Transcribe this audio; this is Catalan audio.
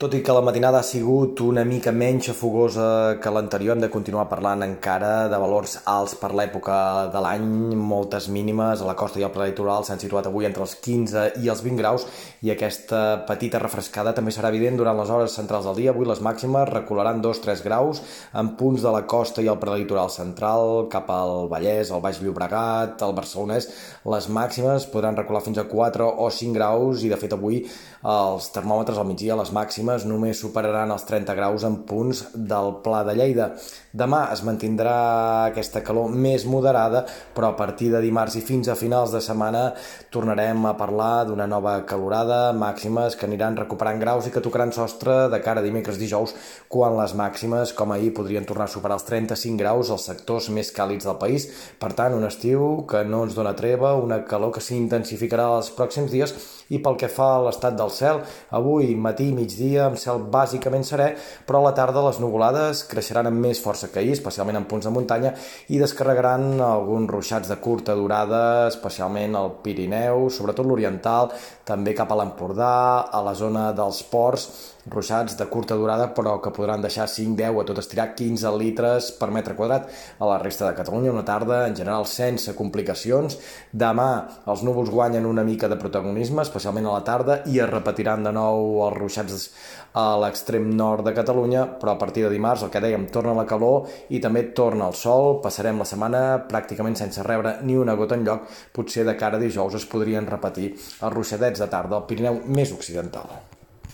Tot i que la matinada ha sigut una mica menys fogosa que l'anterior, hem de continuar parlant encara de valors alts per l'època de l'any, moltes mínimes a la costa i al prelitoral s'han situat avui entre els 15 i els 20 graus i aquesta petita refrescada també serà evident durant les hores centrals del dia. Avui les màximes recularan 2-3 graus en punts de la costa i el prelitoral central, cap al Vallès, al Baix Llobregat, al Barcelonès. Les màximes podran recular fins a 4 o 5 graus i de fet avui els termòmetres al migdia, les màximes màximes només superaran els 30 graus en punts del Pla de Lleida. Demà es mantindrà aquesta calor més moderada, però a partir de dimarts i fins a finals de setmana tornarem a parlar d'una nova calorada, màximes que aniran recuperant graus i que tocaran sostre de cara a dimecres dijous, quan les màximes, com ahir, podrien tornar a superar els 35 graus als sectors més càlids del país. Per tant, un estiu que no ens dona treva, una calor que s'intensificarà els pròxims dies i pel que fa a l'estat del cel, avui matí i migdia dia amb cel bàsicament serè, però a la tarda les nuvolades creixeran amb més força que ahir, especialment en punts de muntanya, i descarregaran alguns ruixats de curta durada, especialment al Pirineu, sobretot l'oriental, també cap a l'Empordà, a la zona dels ports, ruixats de curta durada però que podran deixar 5-10 a tot estirar 15 litres per metre quadrat a la resta de Catalunya, una tarda en general sense complicacions. Demà els núvols guanyen una mica de protagonisme, especialment a la tarda, i es repetiran de nou els ruixats a l'extrem nord de Catalunya, però a partir de dimarts, el que dèiem, torna la calor i també torna el sol. Passarem la setmana pràcticament sense rebre ni una gota en lloc. Potser de cara a dijous es podrien repetir els ruixadets de tarda al Pirineu més occidental.